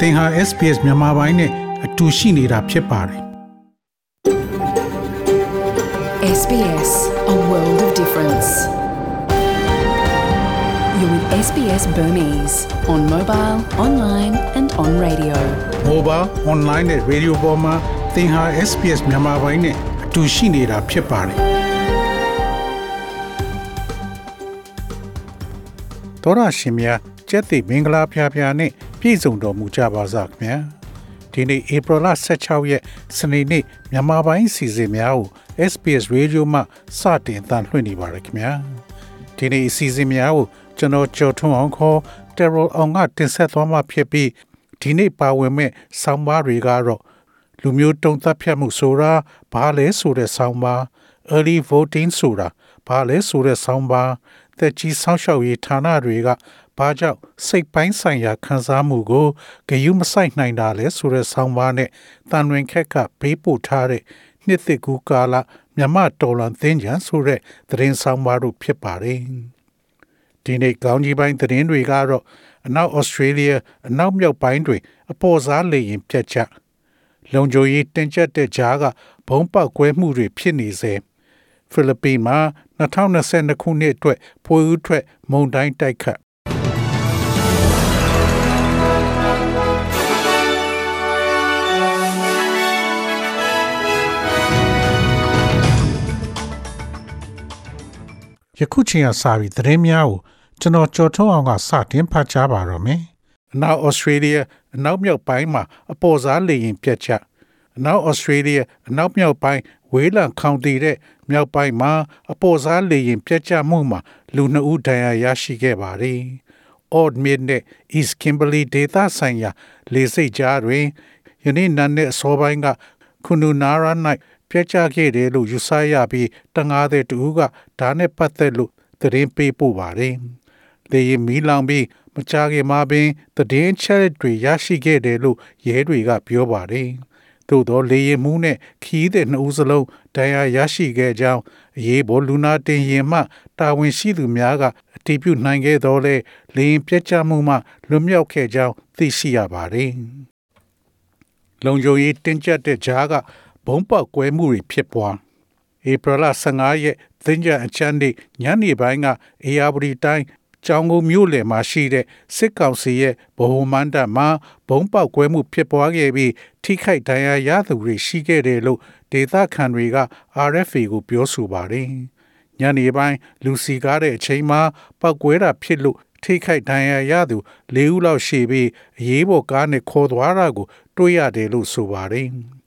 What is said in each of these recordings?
သင်ဟာ SPS မြန်မာပိုင်းနဲ့အတူရှိနေတာဖြစ်ပါတယ် SBS A world of difference. You're with SBS Burmese on mobile, online and on radio. mobile online နဲ့ radio ပေါ်မှာသင်ဟာ SPS မြန်မာပိုင်းနဲ့အတူရှိနေတာဖြစ်ပါတယ်တော်ရရှိမြ ကျက်သိမင်္ဂလာဖျားဖျားနဲ့ပြည့်စုံတော်မူကြပါစားခင်ဗျာဒီနေ့ဧပြီလ16ရက်စနေနေ့မြန်မာပိုင်းစီစဉ်များကို SPS Radio မှစတင်တန်လှည့်နေပါရခင်ဗျာဒီနေ့အစီအစဉ်များကိုကျွန်တော်ကျော်ထွန်းအောင်ခေါ် Terror အောင်ကတင်ဆက်သွားမှာဖြစ်ပြီးဒီနေ့ပါဝင်မဲ့ဆောင်းပါးတွေကတော့လူမျိုးတုံသတ်ဖြတ်မှုဆိုတာဘာလဲဆိုတဲ့ဆောင်းပါး early voting ဆိုတာဘာလဲဆိုတဲ့ဆောင်းပါးတက်ကြီးဆောင်းလျှောက်ရေးဌာနတွေက ဘာကြောင့်စိတ်ပိုင်းဆိုင်ရာခံစားမှုကိုဂယုမဆိုင်နိုင်တာလဲဆိုတဲ့ဆောင်းပါးနဲ့တန်ဝင်ခက်ကဘေးပို့ထားတဲ့နှစ်သက်ကူကာလမြမတော်လန်သင်္ကြန်ဆိုတဲ့သတင်းဆောင်းပါးတို့ဖြစ်ပါတယ်ဒီနေ့ကောင်းကြီးပိုင်းသတင်းတွေကတော့အနောက်ဩစတြေးလျအနောက်မြောက်ပိုင်းတွေအပေါ်စားလေရင်ပြတ်ချလုံခြုံရေးတင်ကျပ်တဲ့ကြားကဘုံပေါက်ကွဲမှုတွေဖြစ်နေစေဖိလစ်ပိမှာ2022ခုနှစ်အတွက်ဖွေးဦးထွက်မုန်တိုင်းတိုက်ခတ် ယခုချိန်ကစပြီးသတင်းများကိုကျွန်တော်ကြော်ထုံးအောင်ကစတင်ဖတ်ကြားပါတော့မယ်။အနောက်ဩစတြေးလျအနောက်မြောက်ပိုင်းမှာအပေါ်စားလေရင်ပြတ်ချအနောက်ဩစတြေးလျအနောက်မြောက်ပိုင်းဝေးလံကောင်တီတဲ့မြောက်ပိုင်းမှာအပေါ်စားလေရင်ပြတ်ချမှုမှာလူနှစ်ဦးဒဏ်ရာရရှိခဲ့ပါတယ်။ Odd Mid နဲ့ East Kimberley ဒေသဆိုင်ရာလေဆိပ်ကြားတွင်ယနေ့နံနက်အစောပိုင်းကခုနူနာရာ၌ ပြတ်ချခဲ့တယ်လို့ယူဆရပြီးတငားတဲ့တူကဒါနဲ့ပတ်သက်လို့သတင်းပေးပို့ပါတယ်။လေရင်မီလောင်ပြီးမကြခင်မှာပင်သတင်းချက်တွေရရှိခဲ့တယ်လို့ရဲတွေကပြောပါတယ်။သို့သောလေရင်မှုနဲ့ခီးတဲ့နှစ်ဦးစလုံးတရားရရှိခဲ့ကြောင်းအရေးပေါ်လူနာတင်ရင်မှတာဝန်ရှိသူများကအတည်ပြုနိုင်ခဲ့တော့လေလေရင်ပြတ်ကျမှုမှလွတ်မြောက်ခဲ့ကြောင်းသိရှိရပါတယ်။လုံခြုံရေးတင်းကျပ်တဲ့ကြားက ဘုံပေါက်ကွဲမှုတွေဖြစ်ပွားဧပြီလ15ရက်သင်္ကြန်အချမ်းနေ့ညနေပိုင်းကအေယာပရီတိုင်းကျောင်းကုန်းမြို့လယ်မှာရှိတဲ့စစ်ကောင်စီရဲ့ဗဟိုမန္တမှာဘုံပေါက်ကွဲမှုဖြစ်ပွားခဲ့ပြီးထိခိုက်ဒဏ်ရာရသူတွေရှိခဲ့တယ်လို့ဒေသခံတွေက RFA ကိုပြောဆိုပါတယ်။ညနေပိုင်းလူစီကားတဲ့အချိန်မှာပောက်ကွဲတာဖြစ်လို့ထိခိုက်ဒဏ်ရာရသူ၄ဦးလောက်ရှိပြီးအရေးပေါ်ကားနဲ့ခေါ်သွားတာကိုတွေ့ရတယ်လို့ဆိုပါတယ်။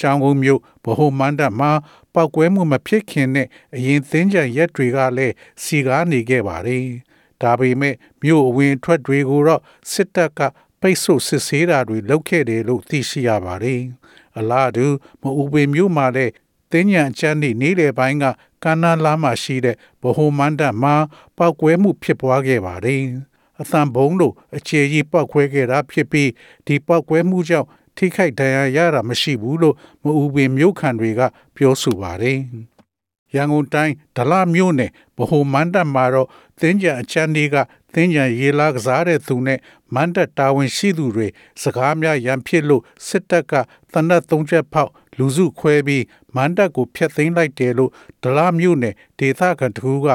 ကျောင်းကုန်းမြို့ဗဟိုမန္တမှာပောက်ကွဲမှုမဖြစ်ခင်နဲ့အရင်သင်းကြံရက်တွေကလည်းစီကားနေခဲ့ပါတယ်။ဒါပေမဲ့မြို့အဝင်ထွက်တွေကိုတော့စစ်တပ်ကပိတ်ဆို့စစ်ဆေးတာတွေလုပ်ခဲ့တယ်လို့သိရှိရပါတယ်။အလားတူမအူပေမြို့မှာလည်းတင်းညံချမ်းနေနေလေပိုင်းကကန္နာလာမှာရှိတဲ့ဗဟိုမန္တမှာပောက်ကွဲမှုဖြစ်ပွားခဲ့ပါတယ်။အသံဘုံတို့အခြေကြီးပောက်ခွဲခဲ့တာဖြစ်ပြီးဒီပောက်ကွဲမှုကြောင့် ထိခိုက်ဒဏ်ရာရတာမရှိဘူးလို့မအူပင်မြို့ခံတွေက ပြောဆိုပါတယ်။ရန်ကုန်တိုင်းဒလမြို့နယ်ဗဟိုမန္တမှာတော့တင်းကြံအချမ်းလေးကတင်းကြံရေလာကစားတဲ့သူနဲ့မန္တတာဝန်ရှိသူတွေစကားများရန်ဖြစ်လို့စစ်တပ်ကတနတ်သုံးချက်ဖောက်လူစုခွဲပြီးမန္တကိုဖျက်သိမ်းလိုက်တယ်လို့ဒလမြို့နယ်ဒေသခံတကူက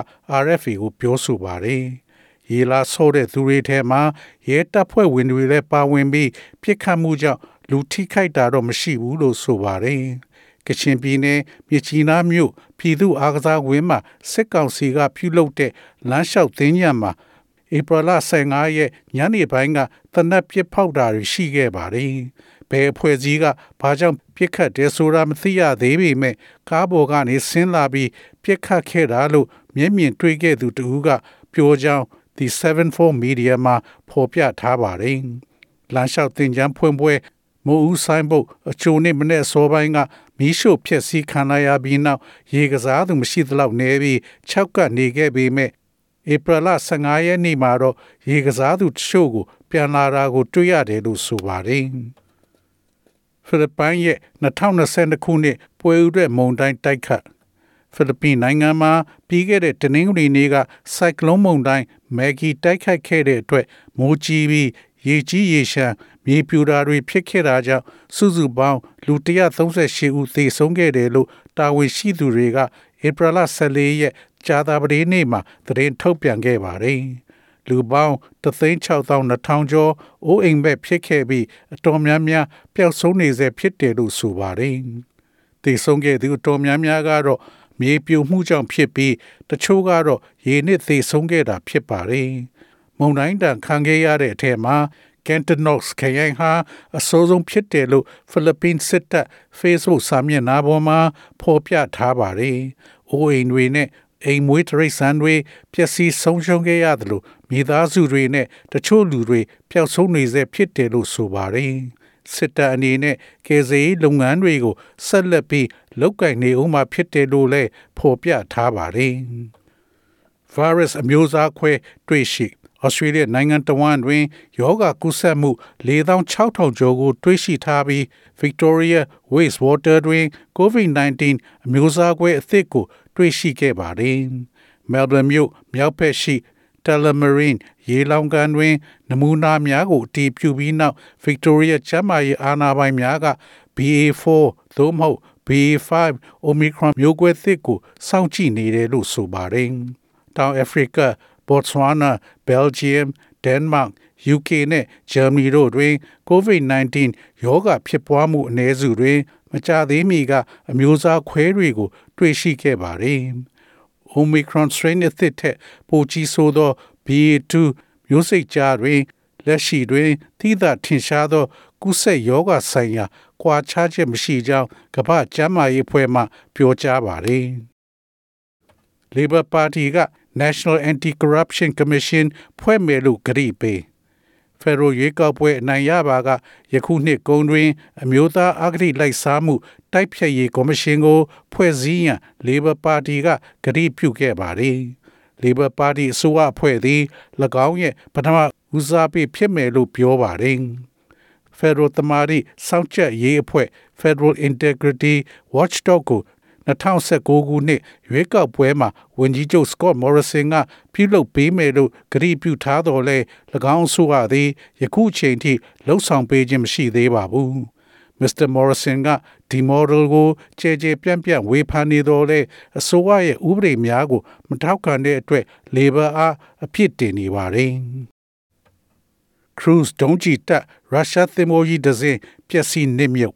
RFA ကိုပြောဆိုပါတယ်။ရေလာဆိုးတဲ့သူတွေထဲမှာရဲတပ်ဖွဲ့ဝင်တွေလည်းပါဝင်ပြီးပြစ်ခတ်မှုကြောင့် လူထိခိုက်တာတော့မရှိဘူးလို့ဆိုပါတယ်။ကချင်ပြည်နယ်မြချီနာမြို့ပြည်သူ့အားကစားဝင်းမှာစစ်ကောင်စီကပြုလုပ်တဲ့လမ်းလျှောက်သင်းညံမှာဧပြီလ15ရက်ညနေပိုင်းကတနက်ပစ်ဖောက်တာတွေရှိခဲ့ပါတယ်။ဘယ်အဖွဲ့အစည်းကဘာကြောင့်ပြစ်ခတ်တယ်ဆိုတာမသိရသေးပေမဲ့ကားပေါ်ကနေဆင်းလာပြီးပြစ်ခတ်ခဲ့တာလို့မျက်မြင်တွေ့ခဲ့သူတဦးကပြောကြောင်း The 74 Media မှာဖော်ပြထားပါတယ်။လမ်းလျှောက်တင်ကြမ်းဖွင့်ပွဲ မိုးဦးဆိုင်ဘုတ်အချိုနဲ့မနေ့စောပိုင်းကမီးရှို့ဖျက်ဆီးခံရပြီးနောက်ရေကစားသူမရှိသလောက်နေပြီး၆ကနေခဲ့ပေမဲ့ဧပြီလ15ရက်နေ့မှာတော့ရေကစားသူတချို့ကို ပြန်လာတာကို တွေ့ရတယ်လို့ဆိုပါတယ်။ဖိလစ်ပိုင်ရဲ့2022ခုနှစ်ပွဲဥတဲ့မုန်တိုင်းတိုက်ခတ်ဖိလစ်ပိနိုင်ငံမှာပြီးခဲ့တဲ့တနင်္ဂနွေနေ့ကစိုက်ကလုန်းမုန်တိုင်းမက်ဂီတိုက်ခိုက်ခဲ့တဲ့အတွက်မိုးကြီးပြီးရေကြီးရေရှမ်း မြေပြူတာတွေဖြစ်ခဲ့တာကြောင့်စုစုပေါင်းလူ138ဦးသေဆုံးခဲ့တယ်လို့တာဝန်ရှိသူတွေကဧပြီလ14ရက်ကြာသပတေးနေ့မှာသတင်းထုတ်ပြန်ခဲ့ပါတယ်။လူပေါင်း362,000ကျော်အိုးအိမ်ဘက်ဖြစ်ခဲ့ပြီးအတော်များများပျောက်ဆုံးနေဆဲဖြစ်တယ်လို့ဆိုပါတယ်။သေဆုံးခဲ့သူအတော်များများကတော့မြေပြိုမှုကြောင့်ဖြစ်ပြီးတချို့ကတော့ရေနစ်သေဆုံးခဲ့တာဖြစ်ပါတယ်။မုန်တိုင်းတန်ခံခဲ့ရတဲ့အထက်မှာ Cantanox ခရိုင်ဟာအဆိုးဆုံးဖြစ်တယ်လို့ဖိလစ်ပင်းစစ်တပ် Facebook စာမျက်နှာပေါ်မှာဖော်ပြထားပါတယ်။အိုးအိမ်တွေနဲ့အိမ်မွေးတရိတ်ဆန်တွေပျက်စီးဆုံးရှုံးခဲ့ရတယ်လို့မိသားစုတွေနဲ့တချို့လူတွေပျောက်ဆုံးနေစေဖြစ်တယ်လို့ဆိုပါတယ်။စစ်တပ်အနေနဲ့ကေဇေးလုပ်ငန်းတွေကိုဆက်လက်ပြီးလုပ်ကိုင်နေဦးမှာဖြစ်တယ်လို့လည်းဖော်ပြထားပါတယ်။ virus အမျိုးအစားခွဲတွေ့ရှိ ဩစတြေးလျနိုင်ငံတဝန်းတွင်ယောဂကူးစက်မှု4600ကျော်ကို တွေ့ရှိထားပြီး Victoria Wastewater တွင် COVID-19 အမျိုးအစားကွဲအသစ်ကို တွေ့ရှိခဲ့ပါတယ်။ Melbourne မြို့မြောက်ဘက်ရှိ Tullamarine ရေလောင်ကန်တွင် နမူနာများကိုအတည်ပြုပြီးနောက် Victoria ကျန်းမာရေးအာဏာပိုင်များက BA4 သို့မဟုတ် BA5 Omicron မျိုးကွဲသစ်ကိုစောင့်ကြည့်နေတယ်လို့ဆိုပါတယ်။တောင်အာဖရိက Botswana, Belgium, Denmark, UK နဲ့ Germany တို့တွင် COVID-19 ရောဂါဖြစ်ပွားမှုအနည်းစုတွင် မကြသေးမီကအမျိုးအစားခွဲတွေကို တွေ့ရှိခဲ့ပါတယ်။ Omicron strain အသစ်ထက်ပိုကြီးဆိုးသော BA2 မျိုးစိတ်ကြားတွင်လက်ရှိတွင်သီးသထင်ရှားသော ကူးစက်ရောဂါဆိုင်ရာကွာခြားချက်မရှိကြောင်းကမ္ဘာ့ကျန်းမာရေးအဖွဲ့မှ ပြောကြားပါတယ်။ Labour Party က National Anti-Corruption Commission ဖွဲ့မယ်လို့ကြေပေးဖက်ဒရယ်ရွေးကောက်ပွဲအနိုင်ရပါကယခုနှစ်ကုန်တွင် အမျိုးသားအဂတိလိုက်စားမှု တိုက်ဖျက်ရေးကော်မရှင်ကို ဖွဲ့စည်းရန် Labor Party ကကြေပြုခဲ့ပါသည် Labor Party အစိုးရအဖွဲ့သည်၎င်းရဲ့ပထမဦးစားပေးဖြစ်မယ်လို့ပြောပါတယ် Federal တမာရီစောင့်ချက်ရေးအဖွဲ့ Federal Integrity Watchdog ကို 2019ခုနှစ်ရွေးကောက်ပွဲမှာဝန်ကြီးချုပ် Scott Morrison ကပြုလုပ်ပေးမယ်လို့ကတိပြုထားတော်လဲ၎င်းဆိုရသည်ယခုချိန်ထိလှုပ်ဆောင်ပေးခြင်းမရှိသေးပါဘူး။ Mr. Morrison ကဒီ model ကိုကြဲကြဲပြန့်ပြန့်ဝေဖန်နေတော်လဲအစိုးရရဲ့ဥပဒေများကိုမထောက်ခံတဲ့အတွက် Labor အားအပြစ်တင်နေပါတယ်။ Cruise ဒုံးကျည်တပ်ရုရှားသင်္ဘောကြီးတစ်စင်းပျက်စီးနစ်မြုပ်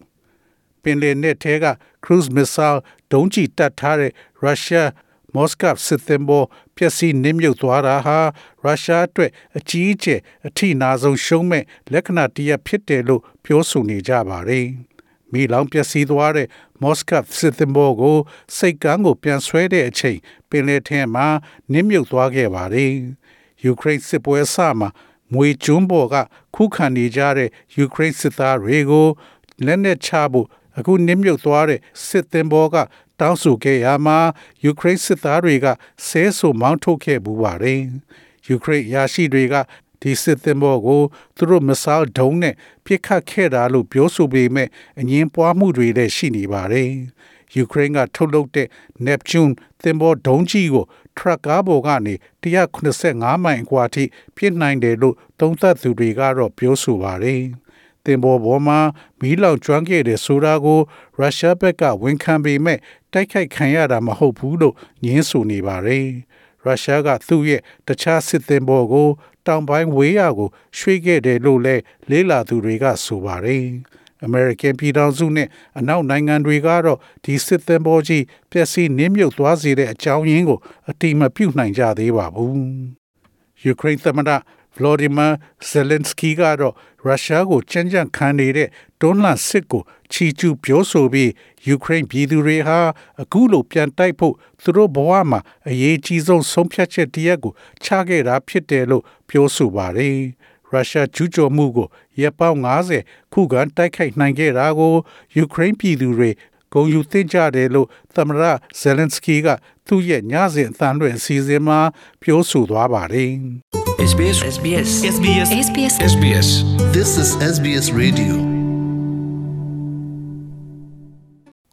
ပင်လယ်နက်ထဲက cruise missile ဒုံးကျည်တပ်ထားတဲ့ရုရှားမော်စကပ်စစ်သင်္ဘောပျက်စီးနစ်မြုပ်သွားတာဟာရုရှားအတွက်အကြီးအကျယ်အထိနာဆုံးရှုံးမဲ့လက္ခဏာတရဖြစ်တယ်လို့ပြောဆိုနေကြပါတယ်။မိလောင်ပျက်စီးသွားတဲ့မော်စကပ်စစ်သင်္ဘောကိုစိတ်ကမ်းကိုပြန်ဆွဲတဲ့အချိန်ပင်လယ်ထဲမှာနစ်မြုပ်သွားခဲ့ပါတယ်။ယူကရိန်းစစ်ပွဲအစမှာမွေကျွန်းပေါ်ကခုခံနေကြတဲ့ယူကရိန်းစစ်သားတွေကိုလက်နက်ချဖို့ အခုနစ်မြုပ်သွားတဲ့စစ်သင်္ဘောကတောင်းဆိုခဲ့ရမှာယူကရိန်းစစ်သားတွေကဆဲဆိုမောင်းထုတ်ခဲ့ပူပါတယ်။ယူကရိန်းရာရှိတွေကဒီစစ်သင်္ဘောကိုသူတို့မဆားဒုံးနဲ့ပစ်ခတ်ခဲ့တာလို့ပြောဆိုပေမဲ့အငင်းပွားမှုတွေလည်းရှိနေပါတယ်။ယူကရိန်းကထုတ်လုပ်တဲ့ Neptune သင်္ဘောဒုံးကြီးကိုထရပ်ကားပေါ်ကနေ185မိုင်အကွာထိပြစ်နိုင်တယ်လို့သုံးသပ်သူတွေကတော့ပြောဆိုပါတယ်။ တင်ပေါ်ပေါ်မှာမီးလောင်ကျွမ်းခဲ့တဲ့ဆိုတာကိုရုရှားဘက်ကဝန်ခံပေမဲ့တိုက်ခိုက်ခံရတာမဟုတ်ဘူးလို့ညင်းဆိုနေပါတယ်။ရုရှားကသူ့ရဲ့တခြားစစ်သင်္ဘောကို တောင်ပိုင်းဝေးရကို ရွှေ့ခဲ့တယ်လို့လည်းလေးလာသူတွေကဆိုပါတယ်။ American ပြည်ထောင်စုနဲ့အနောက်နိုင်ငံတွေကတော့ဒီစစ်သင်္ဘောကြီးပျက်စီးနစ်မြုပ်သွားစေတဲ့အကြောင်းရင်းကိုအတိမပြုနိုင်ကြသေးပါဘူး။ Ukraine သမ္မတ ဗလော်ဒီမာဇယ်လန်စကီကတော့ရုရှားကိုကြမ်းကြမ်းခံနေတဲ့တွန်းလှန်စစ်ကိုချီကျူးပြောဆိုပြီးယူကရိန်းပြည်သူတွေဟာအခုလိုပြန်တိုက်ဖို့သူတို့ဘဝမှာအရေးကြီးဆုံးဆုံးဖြတ်ချက်တရက်ကိုချခဲ့တာဖြစ်တယ်လို့ပြောဆိုပါတယ်။ရုရှားကျူးကျော်မှုကိုရပ်ပေါင်း90ခုခံတိုက်ခိုက်နိုင်ခဲ့တာကိုယူကရိန်းပြည်သူတွေ ဂုဏ်ယူသင့်ကြတယ်လို့သမ္မတဇယ်လန်စကီကသူ့ရဲ့ညစဉ်အသံလွှင့်အစီအစဉ်မှာပြောဆိုသွားပါတယ်။ SBS SBS SBS SBS SBS This is SBS Radio.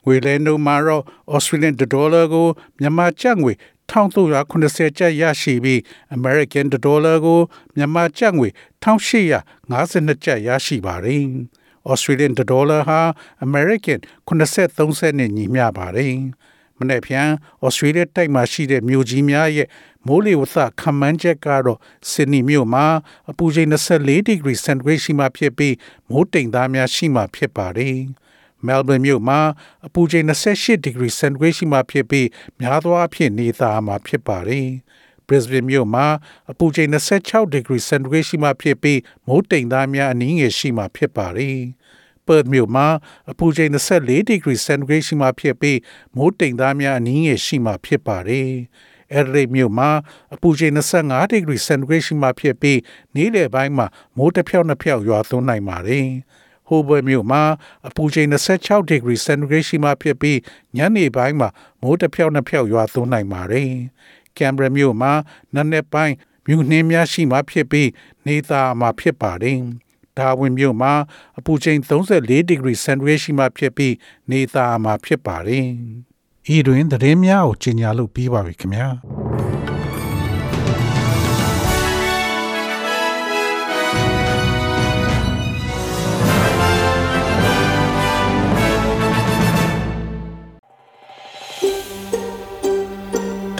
ငွေလဲနှုန်းမှာတော့ Australian dollar ကိုမြန်မာကျပ်ငွေ1380ကျပ်ရရှိပြီး American Dollar ကိုမြန်မာကျပ်ငွေ1852ကျပ်ရရှိပါတယ်။ Australian Dollar ဟာ American 83စက်နဲ့ညီမျှပါတယ်။မနေ့ဖြန် Australia တိုက်မှာရှိတဲ့မြို့ကြီးများရဲ့မိုးလေဝသခန့်မှန်းချက်ကတော့ဆစ်ဒနီမြို့မှာအပူချိန်24 degree centigrade ရှိမှဖြစ်ပြီးမိုးတိမ်သားများရှိမှဖြစ်ပါတယ်။ Melbourne မြို့မှာအပူချိန်28 degree centigrade ရှိမှဖြစ်ပြီးများသောအားဖြင့်နေသားမှာဖြစ်ပါတယ်။ Brisbane မြို့မှာအပူချိန်26 degree centigrade ရှိမှဖြစ်ပြီးမိုးတိမ်သားများအနည်းငယ်ရှိမှဖြစ်ပါတယ်။ Perth မြို့မှာအပူချိန်24 degree centigrade ရှိမှဖြစ်ပြီးမိုးတိမ်သားများအနည်းငယ်ရှိမှဖြစ်ပါတယ်။ Adelaide မြို့မှာအပူချိန်25 degree centigrade ရှိမှဖြစ်ပြီးနေ့လယ်ပိုင်းမှာမိုးတစ်ဖြောက်နှစ်ဖြောက်ရွာသွန်းနိုင်ပါတယ်။ Hobart မြို့မှာအပူချိန်26 degree centigrade ရှိမှဖြစ်ပြီးညနေပိုင်းမှာမိုးတစ်ဖြောက်နှစ်ဖြောက်ရွာသွန်းနိုင်ပါတယ်။ Canberra မြို့မှာနံနက်ပိုင်းမြူနှင်းများရှိမှဖြစ်ပြီးနေသားမှာဖြစ်ပါတယ်။ဒါဝင်မြို့မှာအပူချိန်34 degree centigrade ရှိမှဖြစ်ပြီးနေသားမှာဖြစ်ပါတယ်။ဤတွင်သတင်းများကိုကြီးညာလို့ပြီးပါပြီခင်ဗျာ။။